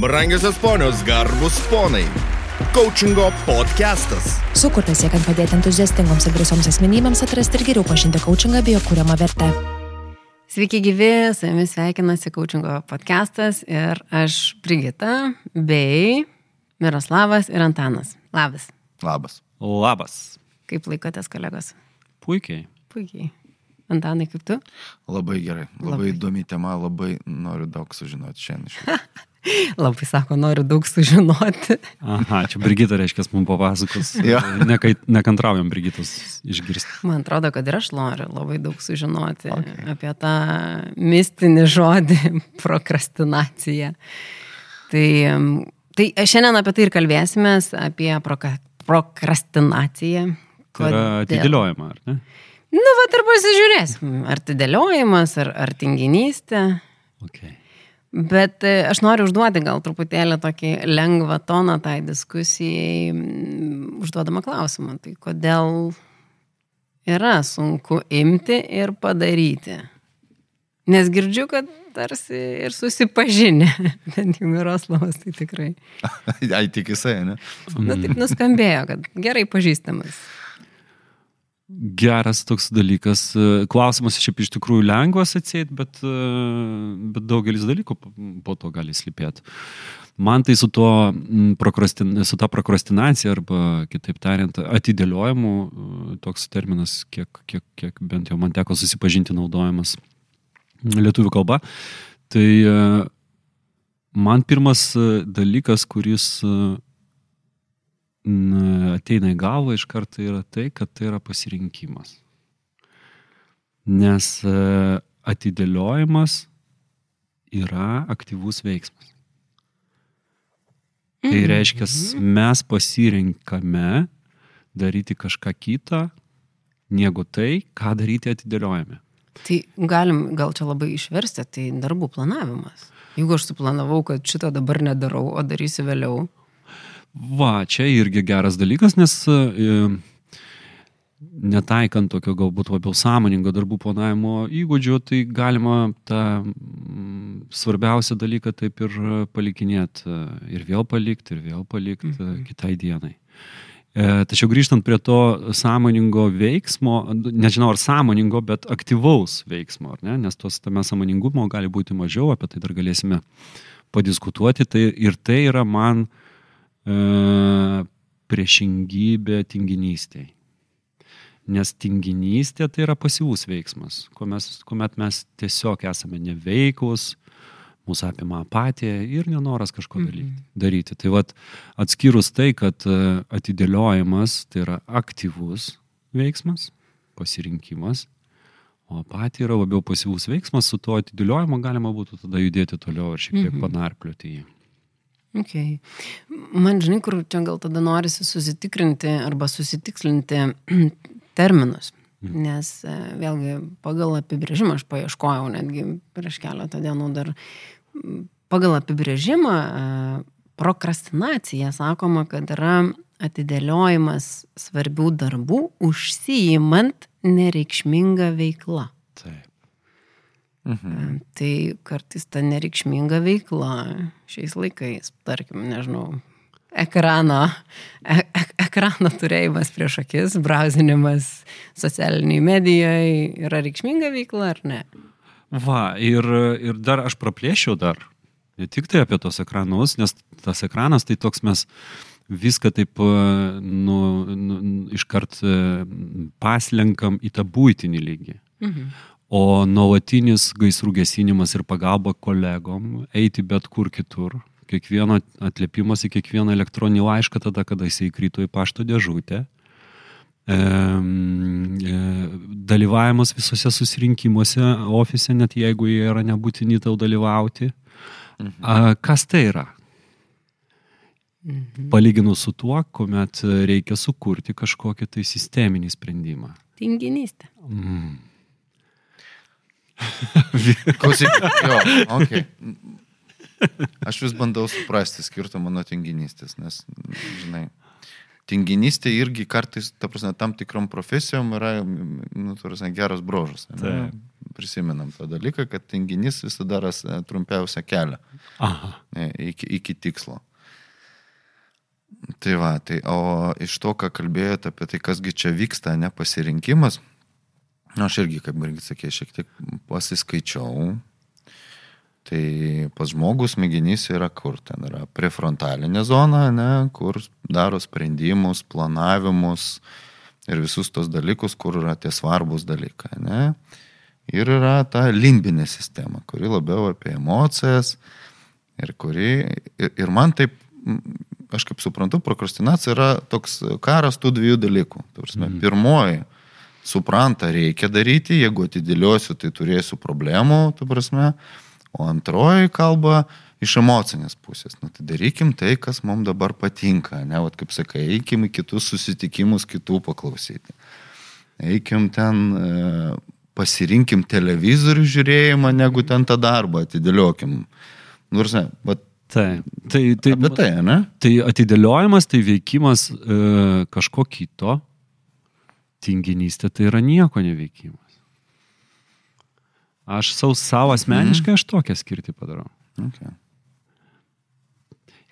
Brangiosios ponios, garbus ponai. Coachingo podcastas. Sukurtas siekiant padėti entuziastingoms ir drąsioms asmenybėms atrasti ir geriau pažinti coachingą bei jo kūriamą vertę. Sveiki gyvi, su jumis sveikinasi Coachingo podcastas ir aš Brigita bei Miroslavas ir Antanas. Labas. Labas. Labas. Kaip laikotės, kolegos? Puikiai. Puikiai. Antanai, kaip tu? Labai gerai. Labai, Labai. įdomi tema, labai noriu daug sužinoti šiandien. Labai sako, noriu daug sužinoti. Aha, čia Brigita reiškia, mums papasakos. Jo. Nekai, nekantraujam Brigitos išgirsti. Man atrodo, kad ir aš noriu labai daug sužinoti okay. apie tą mistinį žodį prokrastinaciją. Tai, tai šiandien apie tai ir kalbėsime, apie proka, prokrastinaciją. Tai yra atidėliojama, ar ne? Nu, va, ir pasižiūrėsim, ar atidėliojimas, ar, ar tinginystė. Okay. Bet e, aš noriu užduoti gal truputėlį tokį lengvą toną tai diskusijai, užduodama klausimą. Tai kodėl yra sunku imti ir padaryti? Nes girdžiu, kad tarsi ir susipažinę, bent jau Miroslavas tai tikrai. Ai, tik jisai, ne? Na taip nuskambėjo, kad gerai pažįstamas. Geras toks dalykas. Klausimas šiaip iš tikrųjų lengvas atsėti, bet, bet daugelis dalykų po to gali slipėti. Man tai su, to, su ta prokrastinacija arba, kitaip tariant, atidėliojimu, toks terminas, kiek, kiek, kiek bent jau man teko susipažinti naudojamas lietuvių kalba, tai man pirmas dalykas, kuris ateina į galvą iš karto yra tai, kad tai yra pasirinkimas. Nes e, atidėliojimas yra aktyvus veiksmas. Tai reiškia, mes pasirinkame daryti kažką kitą, negu tai, ką daryti atidėliojame. Tai galim gal čia labai išversti, tai darbų planavimas. Jeigu aš suplanavau, kad šitą dabar nedarau, o darysiu vėliau, Va, čia irgi geras dalykas, nes e, netaikant tokio galbūt labiau sąmoningo darbų planavimo įgūdžio, tai galima tą mm, svarbiausią dalyką taip ir palikinėti ir vėl palikti, ir vėl palikti mhm. kitai dienai. E, tačiau grįžtant prie to sąmoningo veiksmo, nežinau ar sąmoningo, bet aktyvaus veiksmo, ne? nes tos tame sąmoningumo gali būti mažiau, apie tai dar galėsime padiskutuoti. Tai, ir tai yra man E, priešingybė tinginystėj. Nes tinginystė tai yra pasyvus veiksmas, kuomet mes tiesiog esame neveikus, mūsų apima apatija ir nenoras kažko daryti. Mhm. daryti. Tai vad atskyrus tai, kad e, atidėliojimas tai yra aktyvus veiksmas, pasirinkimas, o apatija yra labiau pasyvus veiksmas, su tuo atidėliojimu galima būtų tada judėti toliau ir šiek tiek mhm. panarplioti jį. Okay. Man žinai, kur čia gal tada norisi susitikrinti arba susitikslinti terminus. Mhm. Nes e, vėlgi pagal apibrėžimą aš paieškojau netgi prieš keletą dienų dar pagal apibrėžimą e, prokrastinacija sakoma, kad yra atidėliojimas svarbių darbų užsijimant nereikšmingą veiklą. Taip. Mhm. Tai kartais ta nereikšminga veikla šiais laikais, tarkim, nežinau, ekrano, e e ekrano turėjimas prieš akis, brauzinimas socialiniai medijoje yra reikšminga veikla ar ne? Va, ir, ir dar aš praplėšiau dar, ne tik tai apie tos ekranus, nes tas ekranas tai toks mes viską taip nu, nu, iškart paslenkam į tą būtinį lygį. Mhm. O nuolatinis gaisrų gesinimas ir pagalba kolegom, eiti bet kur kitur, kiekvieno atliepimas į kiekvieną elektroninį laišką tada, kada jisai įkrito į pašto dėžutę, e, e, dalyvavimas visose susirinkimuose ofise, net jeigu jie yra nebūtini tau dalyvauti. Mhm. A, kas tai yra? Mhm. Palyginus su tuo, kuomet reikia sukurti kažkokį tai sisteminį sprendimą. Tinginystė. Mm. Klausyk, jo, okay. Aš vis bandau suprasti skirtumą nuo tinginystės, nes, žinai, tinginystė irgi kartais, ta prasme, tam tikrom profesijom yra, nu, prasme, geras brožas. prisimenam tą dalyką, kad tinginys visada ras e, trumpiausią kelią Aha. e, iki, iki tikslo. Tai va, tai o iš to, ką kalbėjote apie tai, kasgi čia vyksta, ne pasirinkimas, nu, aš irgi, kaip irgi sakė, šiek tiek pasiskaičiau. Tai pas žmogus smegenys yra kur ten yra prefrontalinė zona, ne, kur daro sprendimus, planavimus ir visus tos dalykus, kur yra tie svarbus dalykai. Ne. Ir yra ta limbinė sistema, kuri labiau apie emocijas ir kuri, ir, ir man taip, aš kaip suprantu, prokrastinacija yra toks karas tų dviejų dalykų. Prasme, mhm. Pirmoji, supranta, reikia daryti, jeigu atidėliosiu, tai turėsiu problemų, tu prasme. O antroji kalba iš emocinės pusės. Nu, tai darykim tai, kas mums dabar patinka. Ne, Vat, kaip sakai, eikim į kitus susitikimus, kitų paklausyti. Eikim ten, e, pasirinkim televizorių žiūrėjimą, negu ten tą darbą atidėliokim. Nors ne, bet Tai, tai, tai, apie tai, ne? Tai atidėliojimas, tai veikimas e, kažko kito, tinginystė tai yra nieko neveikimas. Aš savo, savo asmeniškai aš tokią skirtį padarau. Okay.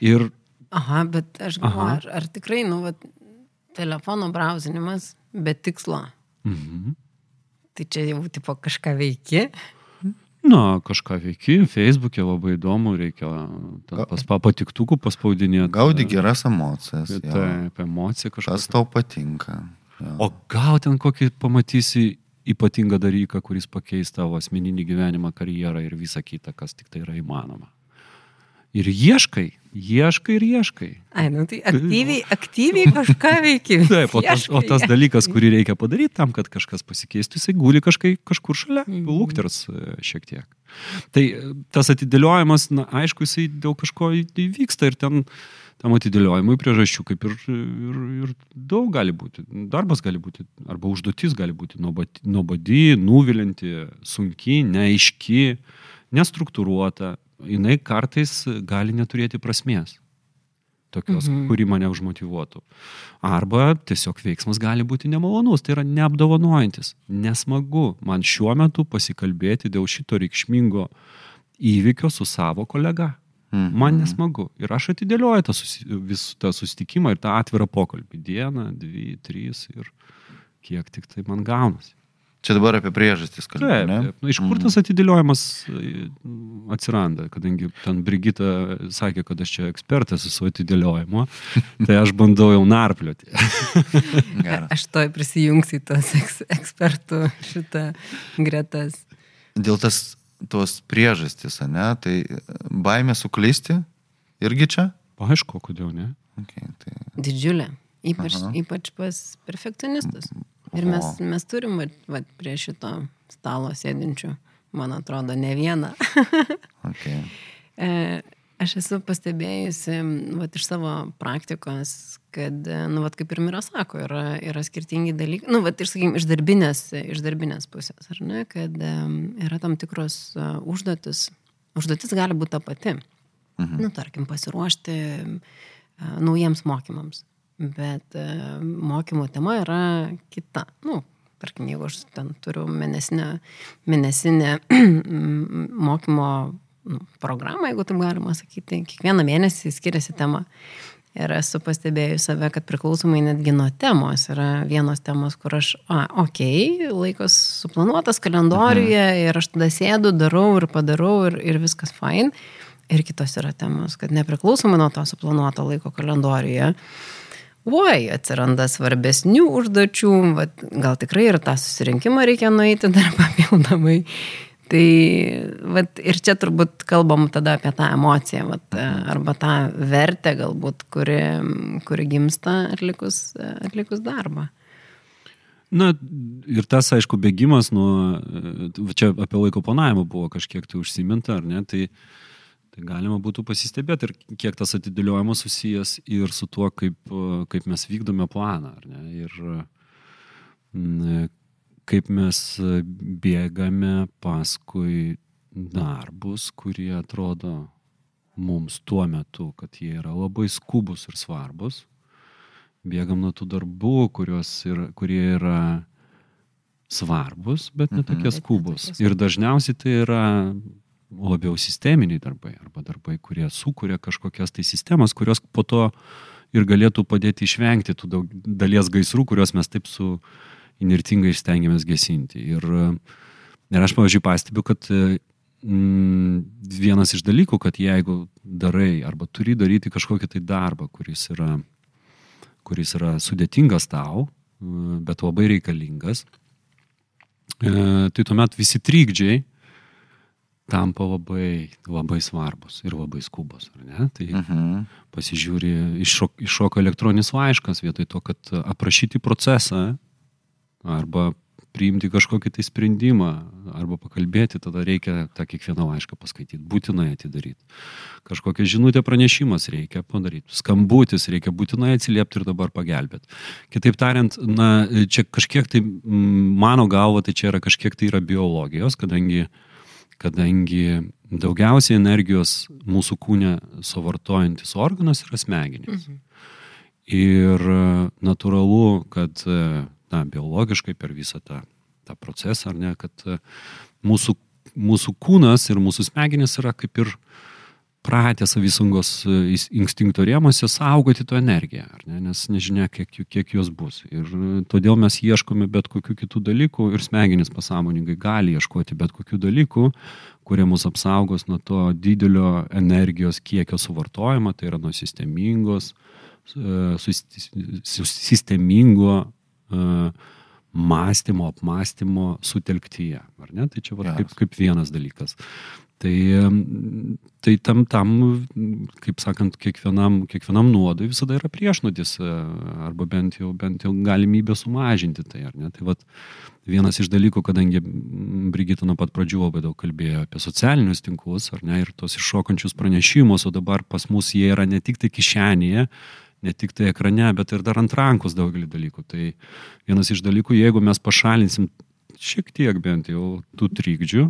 Ir Aha, bet aš galvoju, ar, ar tikrai, nu, vat, telefono brausinimas be tikslo. mhm. Tai čia jau tipo kažką veiki. Na, kažką veiki, Facebook'e labai įdomu, reikia ten pas pa- patiktukų paspaudinėti. Gaudi geras emocijas. Taip, emocija kažkas. Kas tau patinka. O gal ten kokį pamatysi ypatingą dalyką, kuris pakeis tavo asmeninį gyvenimą, karjerą ir visą kitą, kas tik tai yra įmanoma. Ir ieškai, ieškai ir ieškai. Ai, nu tai aktyviai, aktyviai kažką veiki. Taip, o tas, o tas dalykas, kurį reikia padaryti tam, kad kažkas pasikeistų, jisai guli kažkai, kažkur šalia, Mhm. lūkters e, šiek tiek. Tai tas atidėliojimas, na, aišku, jisai dėl kažko įvyksta ir ten tam atidėliojimui priežasčių kaip ir, ir, ir daug gali būti. Darbas gali būti, arba užduotis gali būti nuobodi, nuvilinti, sunki, neaiški, nestruktūruota. Jis kartais gali neturėti prasmės tokios. Mhm. kuri mane užmotivuotų. Arba tiesiog veiksmas gali būti nemalonus, tai yra neapdovanojantis, nesmagu man šiuo metu pasikalbėti dėl šito reikšmingo įvykio su savo kolega. Mhm. Man nesmagu. Ir aš atidėlioju tą, susi, vis, tą susitikimą ir tą atvirą pokalbį. Dieną, dvi, trys ir kiek tik tai man gaunasi. Čia dabar apie priežastis Taip, kalbame. ne? taip. Nu, iš kur tas atidėliojimas e, atsiranda, kadangi ten Brigita sakė, kad aš čia ekspertas su atidėliojimu, tai aš bandau jau narplioti. Aš toj prisijungsiu į tos eks, ekspertų šitą gretas. Dėl tas, tos priežastis, ne, tai baimė suklysti irgi čia? Aišku, kodėl ne? Okay, tai... Didžiulė. Ypač, Aha. ypač pas perfekcionistus. Ir mes, mes turim vat, vat, prie šito stalo sėdinčių, man atrodo, ne vieną. Okay. Aš esu pastebėjusi vat, iš savo praktikos, kad, e, nu, vat, kaip ir Mira sako, yra, yra skirtingi dalykai, nu, vat, iš, sakykim, iš, darbinės, iš darbinės pusės, ar ne, kad um, yra tam tikros uh, užduotis. Užduotis gali būti ta pati. Mhm. Nu, tarkim, pasiruošti uh, naujiems mokymams. Bet uh, mokymo tema yra kita. Nu, tarkim, jeigu aš ten turiu mėnesinę, mėnesinę mokymo nu, programą, jeigu taip galima sakyti, kiekvieną mėnesį skiriasi tema. Ir esu pastebėjus save, kad priklausomai netgi nuo temos yra vienos temos, kur aš, a, okei, okay, laikas suplanuotas kalendoriuje mhm. ir aš tada sėdu, darau ir padarau ir, ir viskas fine. Ir kitos yra temos, kad nepriklausomai nuo to suplanuoto laiko kalendoriuje, oi, atsiranda svarbesnių užduočių, vat, gal tikrai ir tą susirinkimą reikia nueiti dar papildomai. Tai vat, ir čia turbūt kalbam tada apie tą emociją, vat, arba tą vertę galbūt, kuri, kuri gimsta atlikus, atlikus darbą. Na ir tas, aišku, bėgimas nuo, čia apie laiko planavimą buvo kažkiek tai užsiminta, ar ne, tai, tai galima būtų pasistebėti ir kiek tas atidėliojimas susijęs ir su tuo, kaip, kaip mes vykdome planą, ar ne, ir kaip mes bėgame paskui darbus, kurie atrodo mums tuo metu, kad jie yra labai skubus ir svarbus. Bėgam nuo tų darbų, yra, kurie yra svarbus, bet netokie Bet skubus. Ir dažniausiai tai yra labiau sisteminiai darbai arba darbai, kurie sukuria kažkokias tai sistemas, kurios po to ir galėtų padėti išvengti tų daug, dalies gaisrų, kuriuos mes taip su inertingai stengiamės gesinti. Ir, ir aš, pavyzdžiui, pastebiu, kad mm, vienas iš dalykų, kad jeigu darai arba turi daryti kažkokį tai darbą, kuris yra, kuris yra sudėtingas tau, e, bet labai reikalingas, e, tai tuomet visi trikdžiai tampa labai, labai svarbus ir labai skubus, ar ne? Tai Mhm. pasižiūri, iššok, iššoka elektroninis laiškas vietoj to, kad aprašyti procesą arba priimti kažkokį tai sprendimą arba pakalbėti, tada reikia tą kiekvieną laišką paskaityti, būtinai atidaryti. Kažkokią žinutę pranešimas reikia padaryti, skambutis reikia būtinai atsiliepti ir dabar pagelbėti. Kitaip tariant, na, čia kažkiek tai, mm, mano galva, tai čia yra kažkiek tai yra biologijos, kadangi kadangi daugiausiai energijos mūsų kūne suvartojantis organas yra smegenys. Mhm. Ir e, natūralu, kad e, na, biologiškai per visą tą, tą procesą, ar ne, kad e, mūsų, mūsų kūnas ir mūsų smegenys yra kaip ir pratę savisungos e, instinkto rėmose saugoti tą energiją, ne, nes nežinia, kiek, kiek jos bus. Ir e, todėl mes ieškome bet kokių kitų dalykų ir smegenys pasąmoningai gali ieškoti bet kokių dalykų, kurie mus apsaugos nuo to didelio energijos kiekio suvartojimo, tai yra nuo sistemingos, sistemingo mąstymo, apmąstymo sutelktyje. Ar ne? Tai čia va, kaip, kaip vienas dalykas. Tai, tai tam, tam, kaip sakant, kiekvienam, kiekvienam nuodui visada yra priešnodis, e, arba bent jau, bent jau galimybė sumažinti tai? Tai vat, vienas iš dalykų, kadangi Brigita nuo pat pradžių labai daug kalbėjo apie socialinius tinklus, ar ne, ir tos iššokančius pranešimus, o dabar pas mus jie yra ne tik tai kišenėje, ne tik tai ekrane, bet ir dar ant rankos daugelį dalykų. Tai vienas iš dalykų, jeigu mes pašalinsim šiek tiek bent jau tų trikdžių,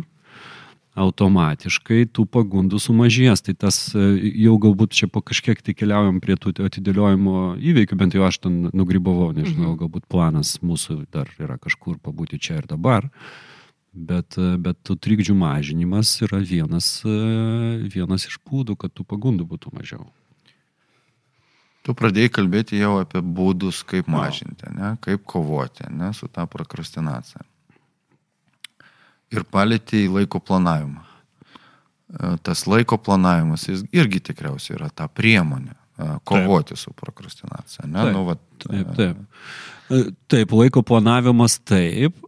automatiškai tų pagundų sumažės. Tai tas e, jau galbūt čia po kažkiek tai keliaujam prie tų atidėliojimo įveikių, bent jau aš ten nugrybavau, nežinau, galbūt planas mūsų dar yra kažkur pabūti čia ir dabar. Bet, e, bet tų trikdžių mažinimas yra vienas, e, vienas iš būdų, kad tų pagundų būtų mažiau. Tu pradėjai kalbėti jau apie būdus, kaip mažinti, ne? kaip kovoti ne? su tą prokrastinacija. Ir palėtė į laiko planavimą. E, Tas laiko planavimas jis irgi tikriausiai yra ta priemonė e, kovoti taip. su prokrastinacija. Ne? Taip, Nu, vat, Taip, taip. E, Taip, laiko planavimas taip.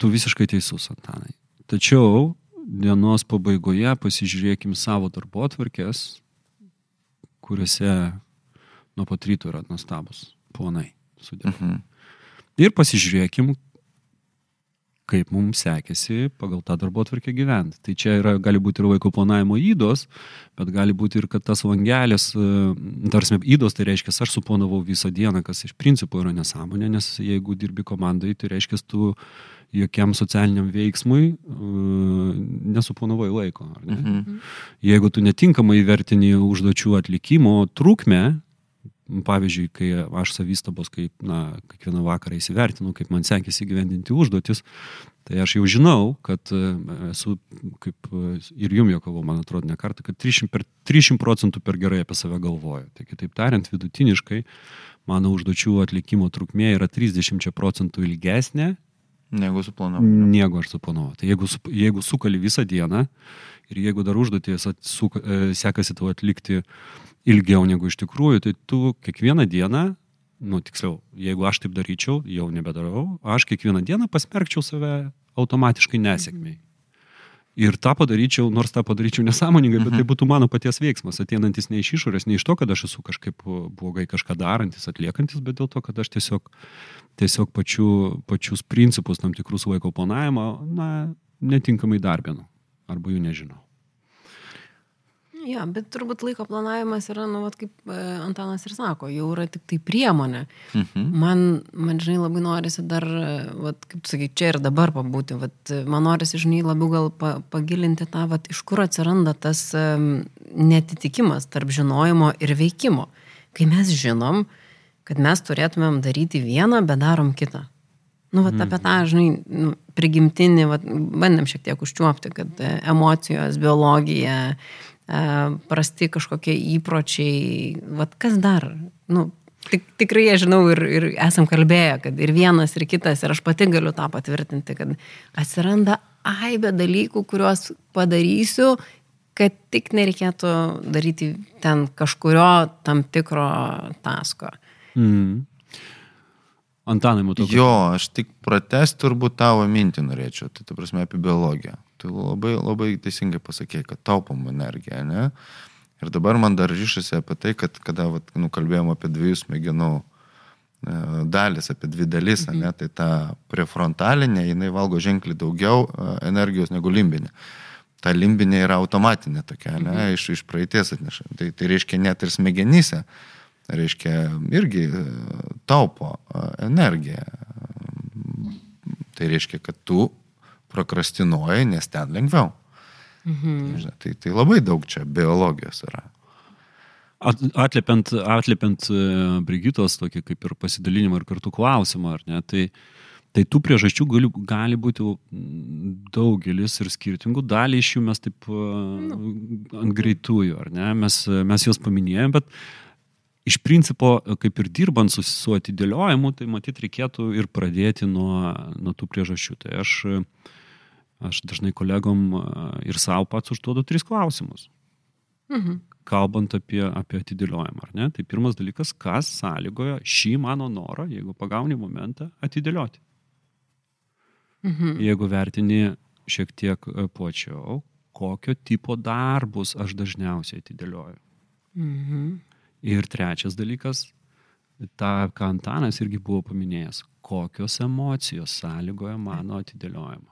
Tu visiškai teisus, Antanai. Tačiau dienos pabaigoje pasižiūrėkim savo darbo atvarkės, kuriuose nuo pat ryto yra nuostabus planai sudėti. Mhm. Ir pasižiūrėkim, kaip mums sekėsi pagal tą darbo atvarkę gyventi. Tai čia yra, gali būti ir laiko planavimo įdos, bet gali būti ir, kad tas langelis, e, tarsi įdos, tai reiškia, aš suplanavau visą dieną, kas iš principo yra nesąmonė, nes jeigu dirbi komandai, tai reiškia, tu jokiam socialiniam veiksmui uh, nesuplanavai laiko. Ne? Mhm. Jeigu tu netinkamai vertini užduočių atlikimo trukmę, pavyzdžiui, kai aš savistabos, kaip, na, kiekvieną vakarą įsivertinu, kaip man sekėsi gyvendinti užduotis, tai aš jau žinau, kad e, esu, kaip e, ir jum jokavau, man atrodo, ne kartą, kad 300, per, 300 procentų per gerai apie save galvoju. Tai kitaip tariant, vidutiniškai mano užduočių atlikimo trukmė yra 30 procentų ilgesnė Negu suplanavau. negu aš suplanavau. Tai jeigu, jeigu sukali visą dieną ir jeigu dar užduoties atsuka, e, sekasi tau atlikti ilgiau negu iš tikrųjų, tai tu kiekvieną dieną, nu tiksliau, jeigu aš taip daryčiau, jau nebedarau, aš kiekvieną dieną pasmerkčiau save automatiškai nesėkmiai. Ir tą padaryčiau, nors tą padaryčiau nesąmoningai, bet tai būtų mano paties veiksmas, ateinantis ne iš išorės, ne iš to, kad aš esu kažkaip blogai kažką darantis, atliekantis, bet dėl to, kad aš tiesiog, tiesiog pačiu, pačius principus, tam tikrus laiko planavimo, na, netinkamai darbinu arba jų nežinau. Ja, bet turbūt laiko planavimas yra, nu, vat, kaip e, Antanas ir sako, jau yra tik tai priemonė. Mhm. Man, man, žinai, labai norisi dar, e, vat, kaip sakyti, čia ir dabar pabūti. Vat, e, man norisi, žinai, labiau gal pa, pagilinti tą, vat, iš kur atsiranda tas um, netitikimas tarp žinojimo ir veikimo. Kai mes žinom, kad mes turėtumėm daryti vieną, bet darom kitą. Nu, vat, apie tą, žinai, nu, prigimtinį, vat, bandėm šiek tiek užčiuopti, kad e, emocijos, biologija, e, prasti kažkokie įpročiai, vat, kas dar, nu, tik, tikrai aš žinau ir, ir esam kalbėję, kad ir vienas, ir kitas, ir aš pati galiu tą patvirtinti, kad atsiranda aibė dalykų, kuriuos padarysiu, kad tik nereikėtų daryti ten kažkurio tam tikro tasko. Mm. Antanai, matau. Jo, aš tik pratesti turbūt tavo mintį norėčiau, tai ta prasme apie biologiją. Tu labai, labai teisingai pasakėjai, kad taupom energiją, ne? Ir dabar man dar ryšasi apie tai, kad kada vat, nu, kalbėjom apie dviejų smegenų e, dalis, apie dvi dalis, mhm. ne, tai ta prefrontalinė, jinai valgo ženkliai daugiau e, energijos negu limbinė. Ta limbinė yra automatinė tokia, ne, mhm. iš, iš praeities atneša. Tai, tai reiškia net ir smegenyse reiškia, irgi e, taupo e, energiją. Tai reiškia, kad tu prokrastinuoji, nes ten lengviau. Mhm. Žinai, tai, tai labai daug čia biologijos yra. Atliepiant, atliepiant e, Brigitos tokį kaip ir pasidalinimą ir kartu klausimą, ar ne, tai, tai tų priežasčių gali, gali būti daugelis ir skirtingų, dalį iš jų mes taip nu. ant greitųjų, ar ne, mes, mes juos paminėjome, bet uh, iš principo, kaip ir dirbant su, su atidėliojimu, tai matyt reikėtų ir pradėti nuo, nuo tų priežasčių. Tai aš, aš dažnai kolegom ir savo pats užduodu tris klausimus. Mhm. Kalbant apie, apie atidėliojimą, ar ne? Tai pirmas dalykas, kas sąlygoja šį mano norą, jeigu pagauni momentą, atidėlioti. Mhm. Jeigu vertini šiek tiek plačiau, kokio tipo darbus aš dažniausiai atidėlioju. Mhm. Ir trečias dalykas, tą, ką Antanas irgi buvo paminėjęs, kokios emocijos sąlygoja mano atidėliojimą.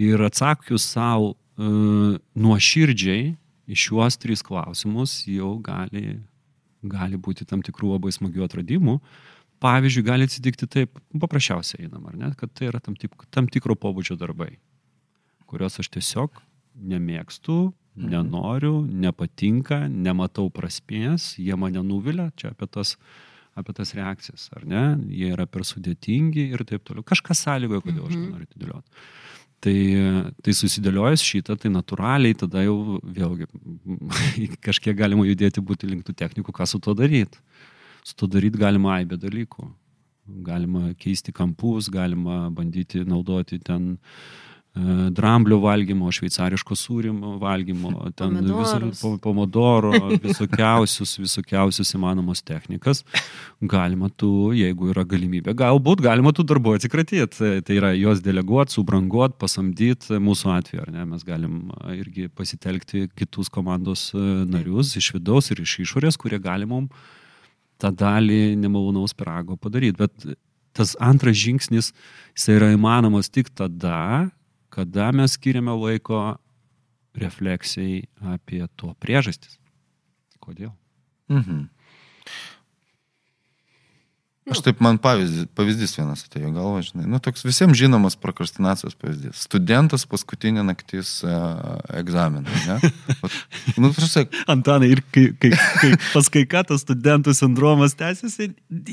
Ir atsakius savo uh, nuoširdžiai iš šiuos tris klausimus jau gali, gali būti tam tikrų labai smagių atradimų. Pavyzdžiui, gali atsitikti taip, paprasčiausiai einam, ar ne, kad tai yra tam, tik, tam tikro pobūdžio darbai, kuriuos aš tiesiog nemėgstu. Nenoriu, nepatinka, nematau prasmės, jie mane nuvilia, čia apie tas, apie tas reakcijas, ar ne, jie yra per sudėtingi ir taip toliau. Kažkas sąlygoja, kodėl aš Mhm. nenoriu atidėlioti. Tai, tai susidėliojus šitą, tai natūraliai tada jau vėlgi kažkiek galima judėti būti link tų technikų, ką su to daryti. Su to daryti galima aibę dalykų. Galima keisti kampus, galima bandyti naudoti ten uh, dramblio valgymo, šveicariško sūrimo valgymo, ten viso, pomodoro, visokiausius, visokiausius įmanomos technikas. Galima tu, jeigu yra galimybė, galbūt galima tų darbų atsikratyti. Tai yra juos deleguoti, subranguoti, pasamdyti mūsų atveju, ar ne? Mes galim irgi pasitelkti kitus komandos e, narius iš vidaus ir iš išorės, kurie gali mums tą dalį nemalonaus pirago padaryti. Bet tas antras žingsnis, jis yra įmanomas tik tada, kada mes skiriame laiko refleksijai apie to priežastis. Kodėl? Mhm. Aš taip man pavyzdys, pavyzdys vienas atėjo galvo, žinai, nu toks visiems žinomas prokrastinacijos pavyzdys. Studentas paskutinė naktis uh, egzaminą, ne? Vat, nu, prasak... Antanai, ir kai, kai, kai pas kai ką tas studentų sindromas tęsiasi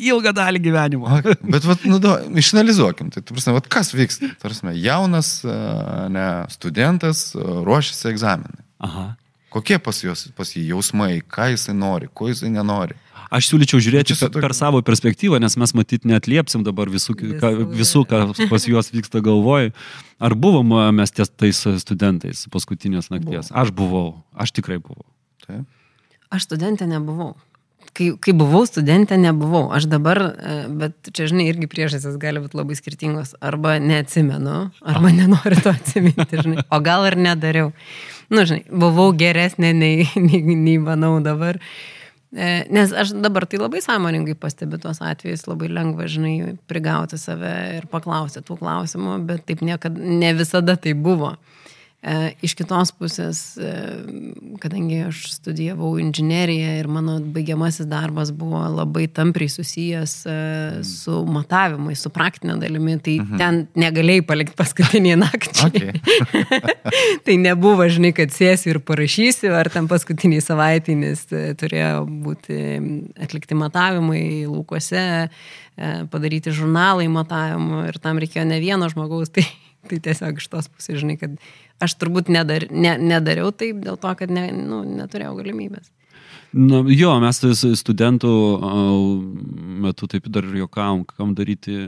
ilgą dalį gyvenimo. A, bet, vat, nu, da, išanalizuokim, tai, tu prasme, vat, kas vyksta? Tarsi, jaunas uh, ne, studentas uh, ruošiasi egzaminui. Aha. Kokie pas, jos, pas jį jausmai, ką jisai nori, ko jisai nenori. Aš siūlyčiau žiūrėti per, per savo perspektyvą, nes mes matyt neatliepsim dabar visų, ka, visų ką pas juos vyksta galvoj. Ar buvom mes ties tais studentais paskutinės nakties? Buvo. Aš buvau, aš tikrai buvau. Taip. Aš studentė nebuvau. Kai, kai buvau studentė, nebuvau. Aš dabar, e, bet čia, žinai, irgi priežastis gali būti labai skirtingos. Arba neatsimenu, arba nenoriu to atsiminti, žinai. O gal ir nedariau. Na, nu, žinai, buvau geresnė nei, nei, nei manau dabar. E, nes aš dabar tai labai sąmoningai pastebiu tuos atvejus, labai lengva, žinai, prigauti save ir paklausti tų klausimų, bet taip niekada, ne visada tai buvo. E, iš kitos pusės, e, kadangi aš studijavau inžineriją ir mano baigiamasis darbas buvo labai tampriai susijęs e, su matavimais, su praktinė dalimi, tai mhm. ten negalėjai palikti paskutinį naktį. Okay. tai nebuvo, žinai, kad sėsiu ir parašysiu, ar ten paskutinį savaitį, nes turėjo būti atlikti matavimai laukuose, padaryti žurnalai matavimų ir tam reikėjo ne vieno žmogaus. Tai, tai tiesiog iš tos pusės, žinai, kad Aš turbūt nedar, ne, nedariau taip dėl to, kad ne, nu, neturėjau galimybės. Na, jo, mes studentų metu taip dar juokavom, kam daryti,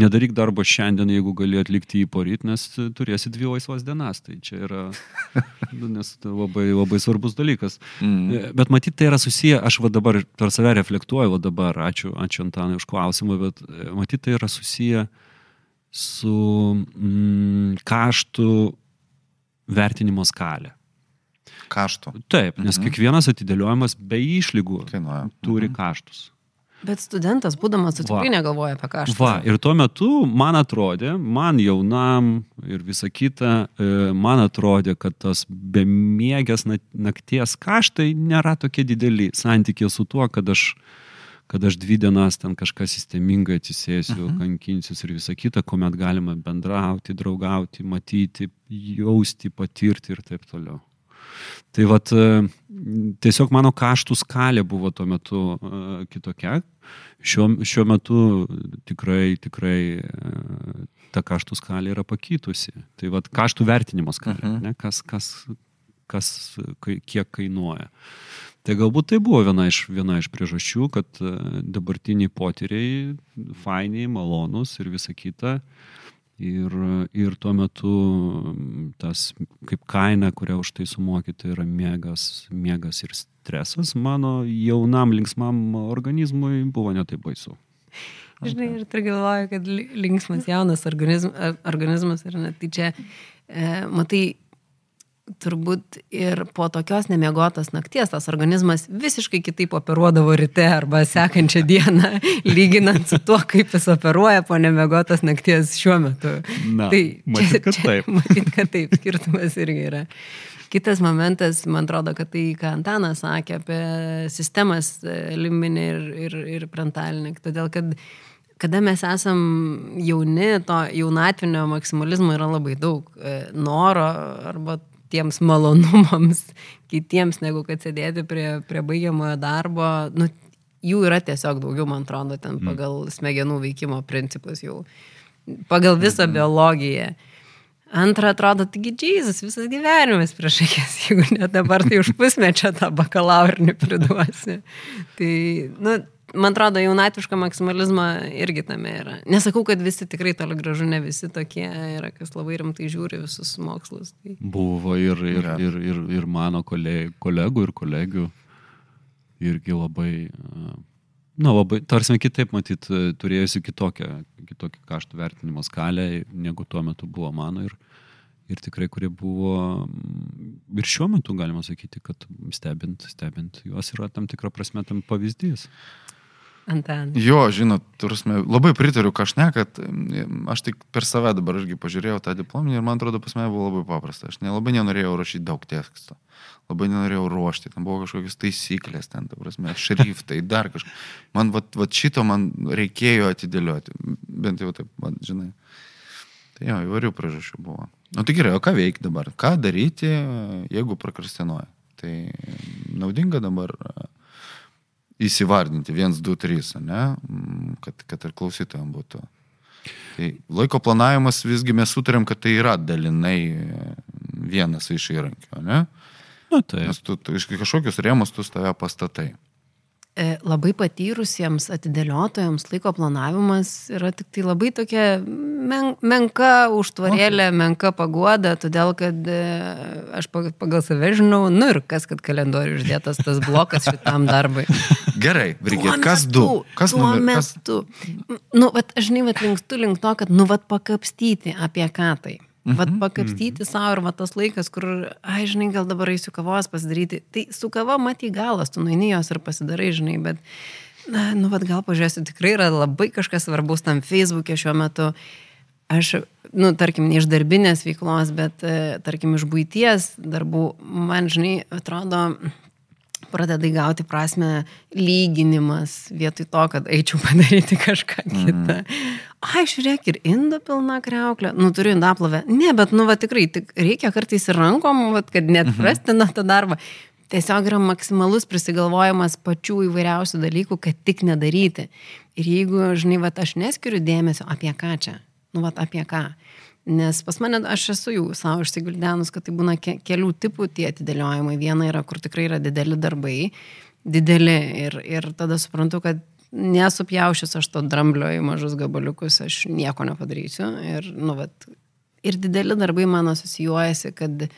nedaryk darbo šiandien, jeigu gali atlikti jį poryt, nes turėsi dvi laisvas dienas. Tai čia yra nu, nes tai labai, labai svarbus dalykas. Mm. Bet matyt, tai yra susiję, aš va dabar per save reflektuoju, va dabar, ačiū, ačiū Antanai už klausimą, bet e, matyt, tai yra susiję su mm, kaštų vertinimo skalę. Kaštų. Taip, nes mhm. kiekvienas atidėliojimas be išlygų Kainuoja. turi mhm. kaštus. Bet studentas, būdamas, tu tikrai negalvoja apie kaštus. Va, ir tuo metu man atrodė, man jaunam ir visa kita, e, man atrodė, kad tas bemiegės nakties kaštai nėra tokie dideli santykė su tuo, kad aš kad aš dvi dienas ten kažką sistemingai atsisėsiu, uh mhm. -huh. kankinsiu ir visą kitą, kuomet galima bendrauti, draugauti, matyti, jausti, patirti ir taip toliau. Tai vad, e, tiesiog mano kaštų skalė buvo tuo metu uh, kitokia. Šiuo, šiuo metu tikrai, tikrai uh, ta kaštų skalė yra pakitusi. Tai vad, kaštų vertinimo skalė, mhm. ne, kas, kas, kas, kiek kainuoja. Uh, Tai galbūt tai buvo viena iš, viena iš priežasčių, kad e, dabartiniai potyriai fainiai, malonus ir visa kita. Ir, ir tuo metu tas kaip kaina, kurią už tai sumokyti, yra mėgas, mėgas ir stresas, mano jaunam linksmam organizmui buvo netai baisu. Žinai, ir tai galvoju, kad linksmas jaunas organizmas, organizmas ir net tai čia, e, matai, turbūt ir po tokios nemiegotos nakties tas organizmas visiškai kitaip operuodavo ryte arba sekančią dieną, lyginant su tuo, kaip jis operuoja po nemiegotos nakties šiuo metu. Na, tai matyt, kad taip. Matyt, kad taip, skirtumas irgi yra. Kitas momentas, man atrodo, kad tai, ką Antanas sakė apie sistemas e, limbinį ir, ir, ir prantalinį, todėl kad kada mes esam jauni, to jaunatvinio maksimalizmo yra labai daug. E, noro arba tiems malonumams kitiems, negu kad sėdėti prie, prie baigiamojo darbo, nu, jų yra tiesiog daugiau, man atrodo, ten mm. pagal mm. smegenų veikimo principus jau, pagal visą mm. biologiją. Antra, atrodo, taigi Jėzus visas gyvenimas prieš akis, jeigu ne dabar, tai už pusmečio tą bakalaurinį priduosi. Tai, nu, man atrodo, jaunatviško maksimalizmo irgi tame yra. Nesakau, kad visi tikrai toli gražu, ne visi tokie yra, kas labai rimtai žiūri visus mokslus. Tai... Buvo ir, ir, ja. ir, ir, ir mano kolegų ir kolegių irgi labai, na, labai, tarsi kitaip matyt, turėjusi kitokią, kitokią kaštų vertinimo skalę, negu tuo metu buvo mano. Ir, ir tikrai, kurie buvo ir šiuo metu galima sakyti, kad stebint, stebint juos yra tam tikrą prasme tam pavyzdys. Antan. Jo, žinot, turime, labai pritariu kažne, kad aš tik per save dabar irgi pažiūrėjau tą diplominį ir man atrodo pas mane buvo labai paprasta. Aš nelabai nenorėjau rašyti daug teksto. Labai nenorėjau ruošti, ten buvo kažkokios taisyklės, ten, ta prasme, šriftai, dar kažkas. Man vat, vat šito man reikėjo atidėlioti, bent jau taip, man, žinai. Tai jo, įvairių priežasčių buvo. Na nu, tai gerai, o ką veikti dabar? Ką daryti, jeigu prokrastinuoja? Tai naudinga dabar įsivardinti 1, 2, 3, ne? Kad, kad ir klausytojams būtų. Tai laiko planavimas visgi mes sutarėm, kad tai yra dalinai vienas iš įrankių, ne? Na tai. Nes tu, tu iš kažkokius rėmus tu tave pastatai. E, labai patyrusiems atidėliotojams laiko planavimas yra tik tai labai tokia men, menka užtvarėlė, okay. menka paguoda, todėl kad e, aš pagal save žinau, nu ir kas, kad kalendoriui uždėtas tas blokas šitam darbui. Gerai, Brigit, kas du? Kas tuo numer, metu? Kas... Nu, vat, aš žinai, vat, linkstu link to, kad, nu, vat, pakapstyti apie ką tai. Vat mhm, pakapstyti mhm. savo ir va tas laikas, kur, ai, žinai, gal dabar eisiu kavos pasidaryti. Tai su kava matai galas, tu nueini jos ir pasidarai, žinai, bet, na, nu, vad gal pažiūrėsiu, tikrai yra labai kažkas svarbus tam Facebook'e šiuo metu. aš, nu, tarkim, ne iš darbinės veiklos, bet, e, tarkim, iš būties darbų, man, žinai, atrodo, pradeda įgauti prasme lyginimas vietoj to, kad eičiau padaryti kažką mhm. kitą. Mm. Ai, žiūrėk, ir indo pilna kreuklė. Nu, turiu indaplovę. Ne, bet, nu, va, tikrai, tik reikia kartais ir rankom, va, kad net prastina mhm. tą darbą. Tiesiog yra maksimalus prisigalvojimas pačių įvairiausių dalykų, kad tik nedaryti. Ir jeigu, žinai, va, aš neskiriu dėmesio, apie ką čia? Nu, va, apie ką? Nes pas mane, aš esu jau savo išsiguldenus, kad tai būna ke kelių tipų tie atidėliojimai. Viena yra, kur tikrai yra dideli darbai, dideli ir, ir tada suprantu, kad nesupjaušęs aš to dramblio į mažus gabaliukus, aš nieko nepadarysiu. Ir, nu, vat, ir dideli darbai man asocijuojasi, kad uh,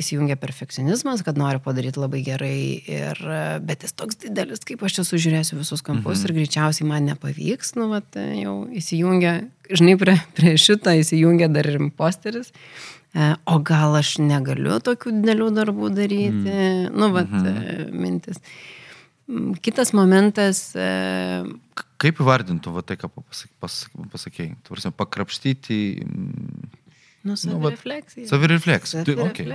įsijungia perfekcionizmas, kad noriu padaryti labai gerai, ir, bet jis toks didelis, kaip aš čia sužiūrėsiu visus kampus mhm. ir greičiausiai man nepavyks, nu, vat, jau įsijungia, žinai, prie, prie šitą įsijungia dar ir imposteris. O gal aš negaliu tokių didelių darbų daryti, mm. nu, vat, mhm. mintis. Kitas momentas. Kaip įvardintų, va tai, ką pasakėjai, pasak, pakrapštyti Nu, savirefleksija. Savirefleksija. Tai, okay.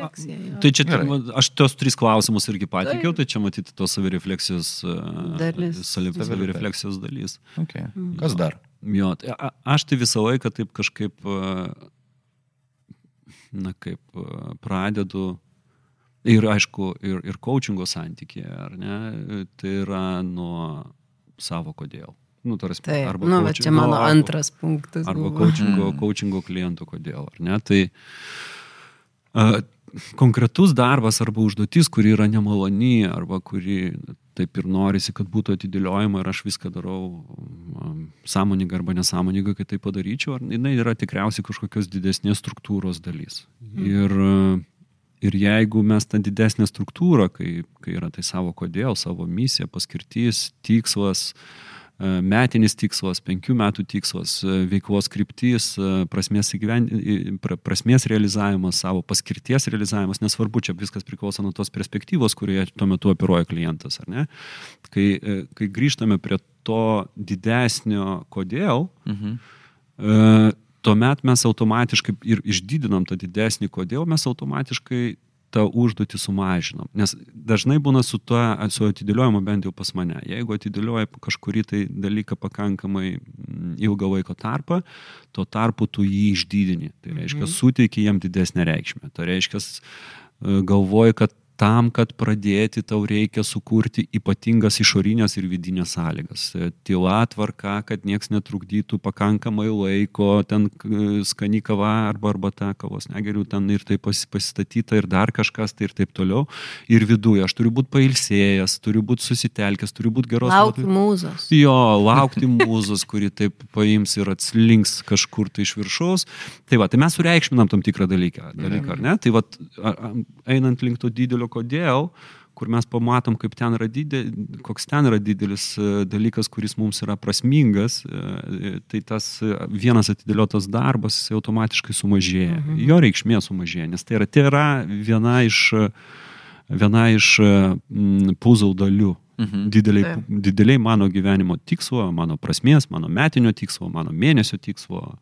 tai čia, Gerai. aš tos tris klausimus irgi patikiau, tai čia matyti tos savirefleksijos e, dalis. Savirefleksijos dalis. Okay. Kas dar? Jo, tai aš tai visą laiką taip kažkaip, e, na kaip, e, pradedu ir aišku, ir, ir coachingo santykėje, ar ne, tai yra nuo savo kodėl. Nu, tarsi, Taip, arba nu, coaching, čia mano arba, antras punktas. Arba coachingo, mm. coachingo klientų, kodėl, ar ne? Tai uh, konkretus darbas arba užduotis, kuri yra nemaloni, arba kuri taip ir norisi, kad būtų atidėliojama ir aš viską darau um, sąmoningai arba nesąmoningai, kad tai padaryčiau, ar jinai yra tikriausiai kažkokios didesnės struktūros dalis. Mm. Ir, ir jeigu mes tą didesnę struktūrą, kai, kai yra tai savo kodėl, savo misija, paskirtis, tikslas, uh, E, metinis tikslas, penkių metų tikslas, e, veiklos kryptis, e, prasmės, įgyven... prasmės realizavimas, savo paskirties realizavimas, nesvarbu, čia viskas priklauso nuo tos perspektyvos, kurioje tuo metu operuoja klientas, ar ne? Kai, kai grįžtame prie to didesnio kodėl, mhm. Tuomet mes automatiškai ir išdidinam tą didesnį kodėl, mes automatiškai tą užduotį sumažinom. Nes dažnai būna su tuo, su atidėliojimu bent jau pas mane. Jeigu atidėlioji kažkurį tai dalyką pakankamai mm, ilgą laiko tarpą, tuo tarpu tu jį išdidini. Tai reiškia, mhm. suteiki jam didesnę reikšmę. Tai reiškia, e, galvoji, kad tam, kad pradėti, tau reikia sukurti ypatingas išorinės ir vidinės sąlygas. Tyla tvarka, kad nieks netrukdytų pakankamai laiko, ten skani kava arba arbata kavos negeriu, ten ir tai pasistatyta ir dar kažkas, tai ir taip toliau. Ir viduje aš turiu būti pailsėjęs, turiu būti susitelkęs, turiu būti geros. Laukti mūzos. Jo, laukti mūzos, kuri taip paims ir atslinks kažkur tai iš viršaus. Tai va, tai mes sureikšminam tam tikrą dalyką, dalyką ar ne? Tai va, einant link to didelio kodėl, kur mes pamatom, kaip ten yra didelis, koks ten yra didelis e, dalykas, kuris mums yra prasmingas, e, tai tas vienas atidėliotas darbas automatiškai sumažėja. Mhm. Jo reikšmė sumažėja, nes tai yra, tai yra viena iš, viena iš puzzle dalių. Mhm. Dideliai, Taip. dideliai mano gyvenimo tikslo, mano prasmės, mano metinio tikslo, mano mėnesio tikslo,